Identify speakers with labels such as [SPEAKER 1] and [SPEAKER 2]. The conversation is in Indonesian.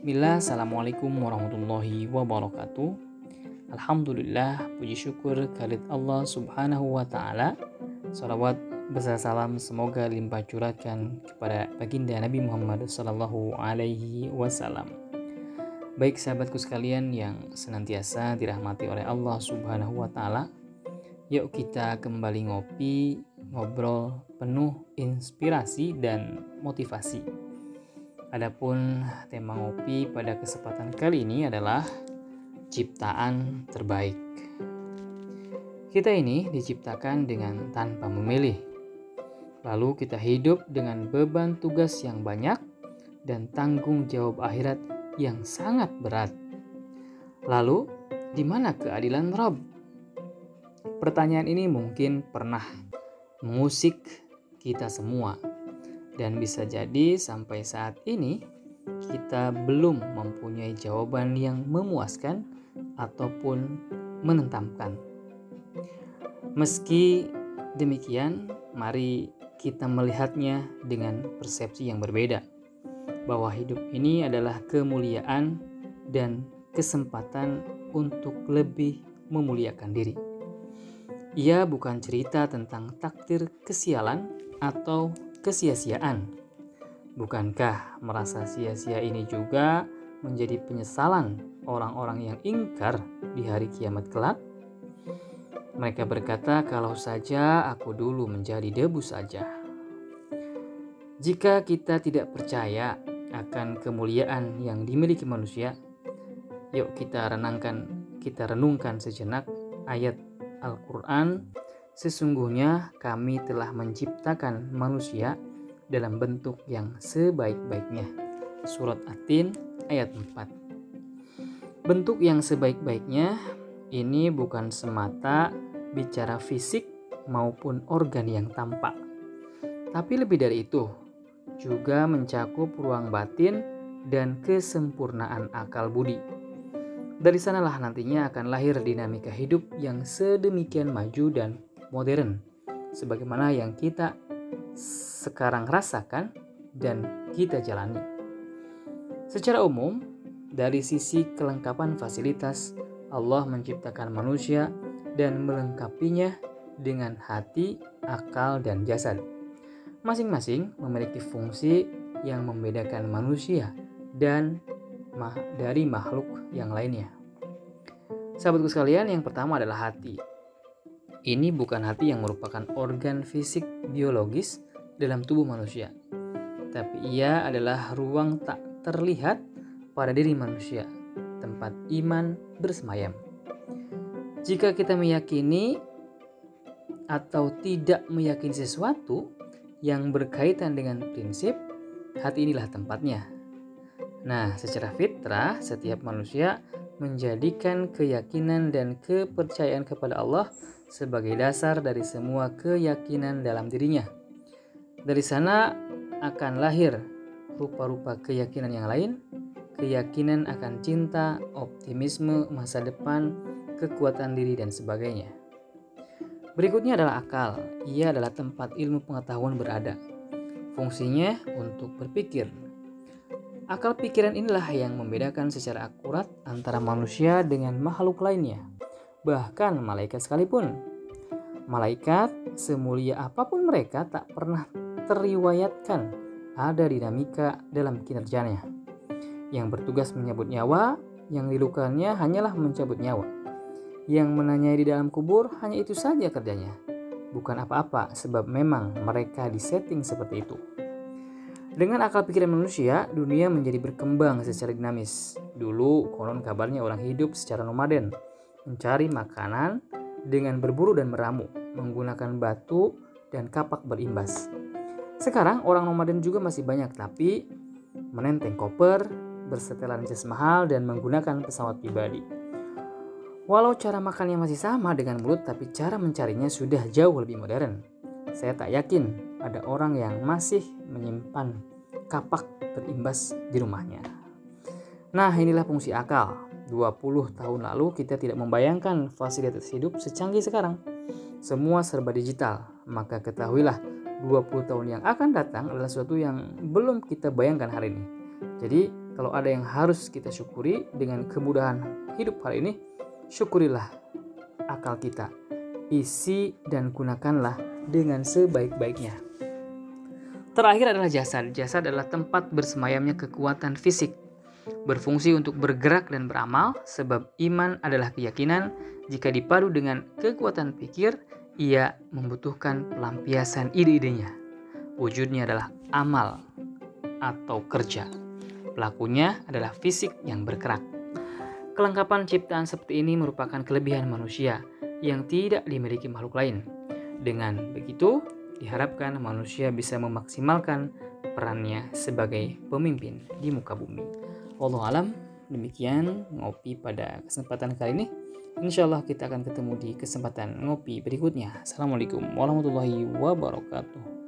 [SPEAKER 1] Bismillah, Assalamualaikum warahmatullahi wabarakatuh. Alhamdulillah, puji syukur kehadirat Allah subhanahu wa ta'ala. Salawat besar salam semoga limpah curahkan kepada baginda Nabi Muhammad sallallahu alaihi wasallam. Baik sahabatku sekalian yang senantiasa dirahmati oleh Allah subhanahu wa ta'ala Yuk kita kembali ngopi, ngobrol penuh inspirasi dan motivasi Adapun tema ngopi pada kesempatan kali ini adalah ciptaan terbaik. Kita ini diciptakan dengan tanpa memilih. Lalu kita hidup dengan beban tugas yang banyak dan tanggung jawab akhirat yang sangat berat. Lalu, di mana keadilan Rob? Pertanyaan ini mungkin pernah mengusik kita semua dan bisa jadi sampai saat ini kita belum mempunyai jawaban yang memuaskan ataupun menentamkan. Meski demikian, mari kita melihatnya dengan persepsi yang berbeda. Bahwa hidup ini adalah kemuliaan dan kesempatan untuk lebih memuliakan diri. Ia bukan cerita tentang takdir kesialan atau kesia-siaan. Bukankah merasa sia-sia ini juga menjadi penyesalan orang-orang yang ingkar di hari kiamat kelak? Mereka berkata, "Kalau saja aku dulu menjadi debu saja." Jika kita tidak percaya akan kemuliaan yang dimiliki manusia, yuk kita renangkan, kita renungkan sejenak ayat Al-Qur'an Sesungguhnya kami telah menciptakan manusia dalam bentuk yang sebaik-baiknya. Surat Atin ayat 4. Bentuk yang sebaik-baiknya ini bukan semata bicara fisik maupun organ yang tampak. Tapi lebih dari itu, juga mencakup ruang batin dan kesempurnaan akal budi. Dari sanalah nantinya akan lahir dinamika hidup yang sedemikian maju dan modern sebagaimana yang kita sekarang rasakan dan kita jalani. Secara umum, dari sisi kelengkapan fasilitas, Allah menciptakan manusia dan melengkapinya dengan hati, akal, dan jasad. Masing-masing memiliki fungsi yang membedakan manusia dan dari makhluk yang lainnya. Sahabatku sekalian, yang pertama adalah hati. Ini bukan hati yang merupakan organ fisik biologis dalam tubuh manusia, tapi ia adalah ruang tak terlihat pada diri manusia, tempat iman bersemayam. Jika kita meyakini atau tidak meyakini sesuatu yang berkaitan dengan prinsip, hati inilah tempatnya. Nah, secara fitrah, setiap manusia menjadikan keyakinan dan kepercayaan kepada Allah sebagai dasar dari semua keyakinan dalam dirinya. Dari sana akan lahir rupa-rupa keyakinan yang lain, keyakinan akan cinta, optimisme, masa depan, kekuatan diri, dan sebagainya. Berikutnya adalah akal. Ia adalah tempat ilmu pengetahuan berada. Fungsinya untuk berpikir. Akal pikiran inilah yang membedakan secara akurat antara manusia dengan makhluk lainnya bahkan malaikat sekalipun. Malaikat, semulia apa pun mereka, tak pernah teriwayatkan ada dinamika dalam kinerjanya. Yang bertugas menyebut nyawa, yang dilukannya hanyalah mencabut nyawa. Yang menanyai di dalam kubur hanya itu saja kerjanya. Bukan apa-apa, sebab memang mereka disetting seperti itu. Dengan akal pikiran manusia, dunia menjadi berkembang secara dinamis. Dulu, konon kabarnya orang hidup secara nomaden, mencari makanan dengan berburu dan meramu, menggunakan batu dan kapak berimbas. Sekarang orang nomaden juga masih banyak tapi menenteng koper, bersetelan jas mahal dan menggunakan pesawat pribadi. Walau cara makannya masih sama dengan mulut tapi cara mencarinya sudah jauh lebih modern. Saya tak yakin ada orang yang masih menyimpan kapak berimbas di rumahnya. Nah, inilah fungsi akal. 20 tahun lalu kita tidak membayangkan fasilitas hidup secanggih sekarang. Semua serba digital, maka ketahuilah 20 tahun yang akan datang adalah sesuatu yang belum kita bayangkan hari ini. Jadi Kalau ada yang harus kita syukuri dengan kemudahan hidup hari ini, syukurilah akal kita. Isi dan gunakanlah dengan sebaik-baiknya. Terakhir adalah jasad. Jasad adalah tempat bersemayamnya kekuatan fisik. Berfungsi untuk bergerak dan beramal, sebab iman adalah keyakinan. Jika dipadu dengan kekuatan pikir, ia membutuhkan pelampiasan ide-idenya. Wujudnya adalah amal atau kerja. Pelakunya adalah fisik yang bergerak. Kelengkapan ciptaan seperti ini merupakan kelebihan manusia yang tidak dimiliki makhluk lain. Dengan begitu, diharapkan manusia bisa memaksimalkan perannya sebagai pemimpin di muka bumi. Allah alam, demikian ngopi pada kesempatan kali ini. Insya Allah kita akan ketemu di kesempatan ngopi berikutnya. Assalamualaikum warahmatullahi wabarakatuh.